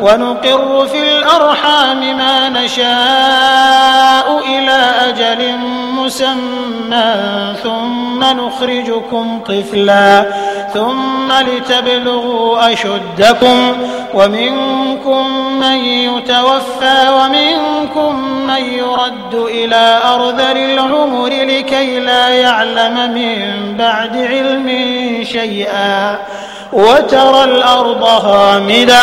ونقر في الأرحام ما نشاء إلى أجل مسمى ثم نخرجكم طفلا ثم لتبلغوا أشدكم ومنكم من يتوفى ومنكم من يرد إلى أرذل العمر لكي لا يعلم من بعد علم شيئا وترى الأرض هامدة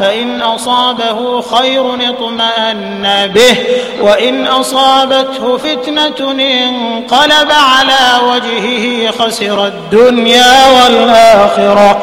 فإن أصابه خير اطمأن به وإن أصابته فتنة انقلب على وجهه خسر الدنيا والآخرة.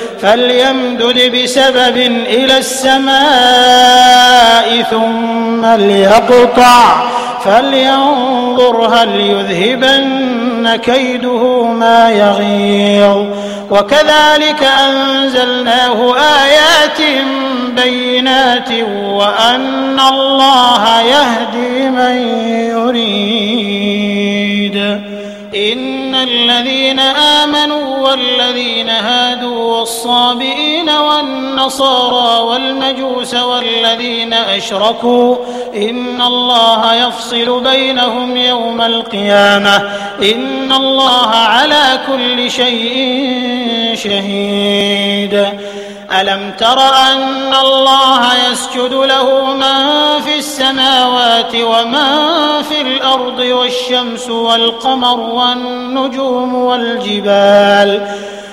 فليمدد بسبب إلى السماء ثم ليقطع فلينظر هل يذهبن كيده ما يغيظ. وكذلك أنزلناه آيات بينات وأن الله يهدي من يريد. إن الذين آمنوا والذين والصابئين والنصارى والمجوس والذين أشركوا إن الله يفصل بينهم يوم القيامة إن الله على كل شيء شهيد ألم تر أن الله يسجد له من في السماوات ومن في الأرض والشمس والقمر والنجوم والجبال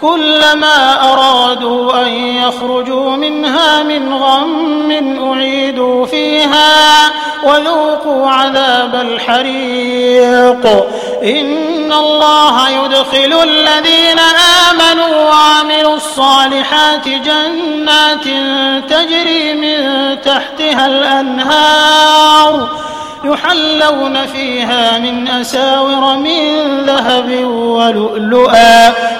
كلما أرادوا أن يخرجوا منها من غم أعيدوا فيها وذوقوا عذاب الحريق. إن الله يدخل الذين آمنوا وعملوا الصالحات جنات تجري من تحتها الأنهار يحلون فيها من أساور من ذهب ولؤلؤا.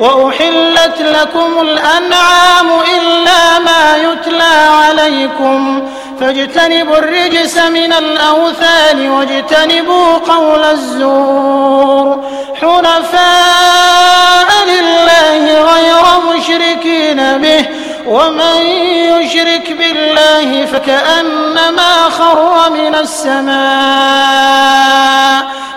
وأحلت لكم الأنعام إلا ما يتلى عليكم فاجتنبوا الرجس من الأوثان واجتنبوا قول الزور حنفاء لله غير مشركين به ومن يشرك بالله فكأنما خر من السماء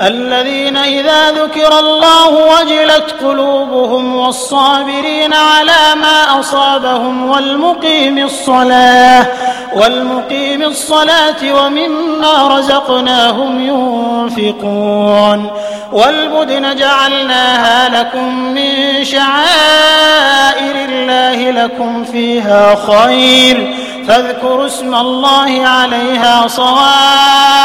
الذين إذا ذكر الله وجلت قلوبهم والصابرين على ما أصابهم والمقيم الصلاة والمقيم الصلاة ومما رزقناهم ينفقون والبدن جعلناها لكم من شعائر الله لكم فيها خير فاذكروا اسم الله عليها صواف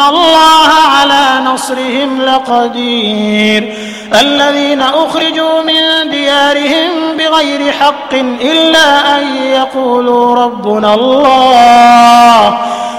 الله على نصرهم لقدير الذين أخرجوا من ديارهم بغير حق إلا أن يقولوا ربنا الله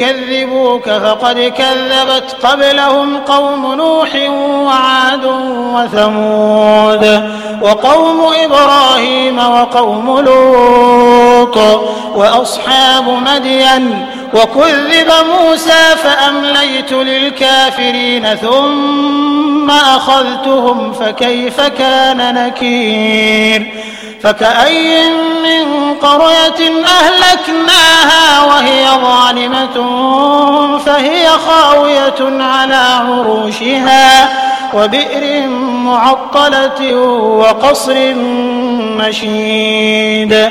يكذبوك فقد كذبت قبلهم قوم نوح وعاد وثمود وقوم إبراهيم وقوم لوط وأصحاب مدين وكذب موسى فأمليت للكافرين ثم أخذتهم فكيف كان نكير فكأي من قرية أهلكناها وهي ظالمة فهي خاوية على عروشها وبئر معطلة وقصر مشيد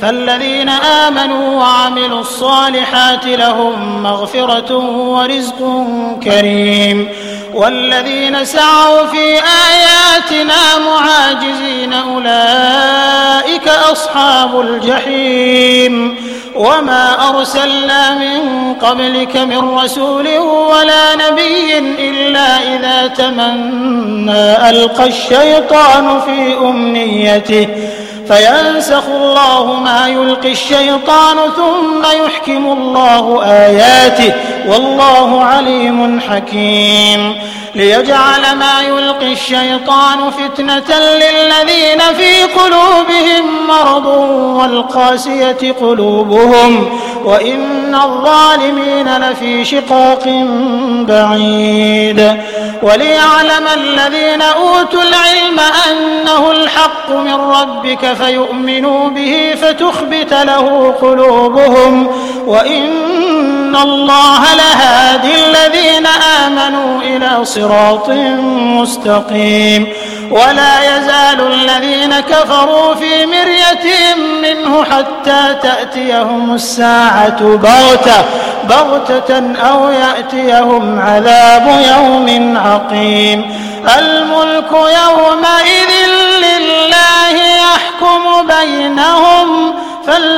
فالذين آمنوا وعملوا الصالحات لهم مغفرة ورزق كريم والذين سعوا في آياتنا معاجزين أولئك أصحاب الجحيم وما أرسلنا من قبلك من رسول ولا نبي إلا إذا تمنى ألقى الشيطان في أمنيته فينسخ الله ما يلقي الشيطان ثم يحكم الله آياته. والله عليم حكيم. ليجعل ما يلقي الشيطان فتنة للذين في قلوبهم مرض والقاسية قلوبهم وإن الظالمين لفي شقاق بعيد. وليعلم الذين أوتوا العلم أنه الحق من ربك فيؤمنوا به فتخبت له قلوبهم وإن الله لهادي الذين آمنوا إلى صراط مستقيم. ولا يزال الذين كفروا في مرية منه حتى تأتيهم الساعة بغتة بغتة أو يأتيهم عذاب يوم عقيم. الملك يومئذ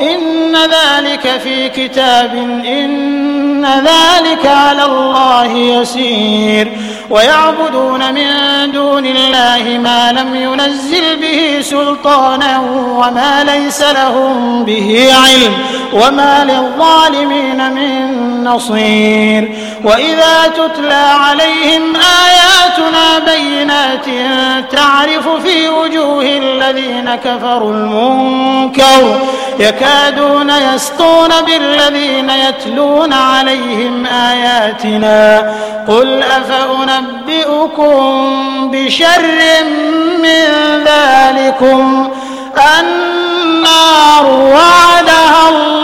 إن ذلك في كتاب إن ذلك على الله يسير. ويعبدون من دون الله ما لم ينزل به سلطانا وما ليس لهم به علم. وما للظالمين من نصير وإذا تتلى عليهم آياتنا بينات تعرف في وجوه الذين كفروا المنكر يكادون يسطون بالذين يتلون عليهم آياتنا قل أفأنبئكم بشر من ذلكم النار وعدها الله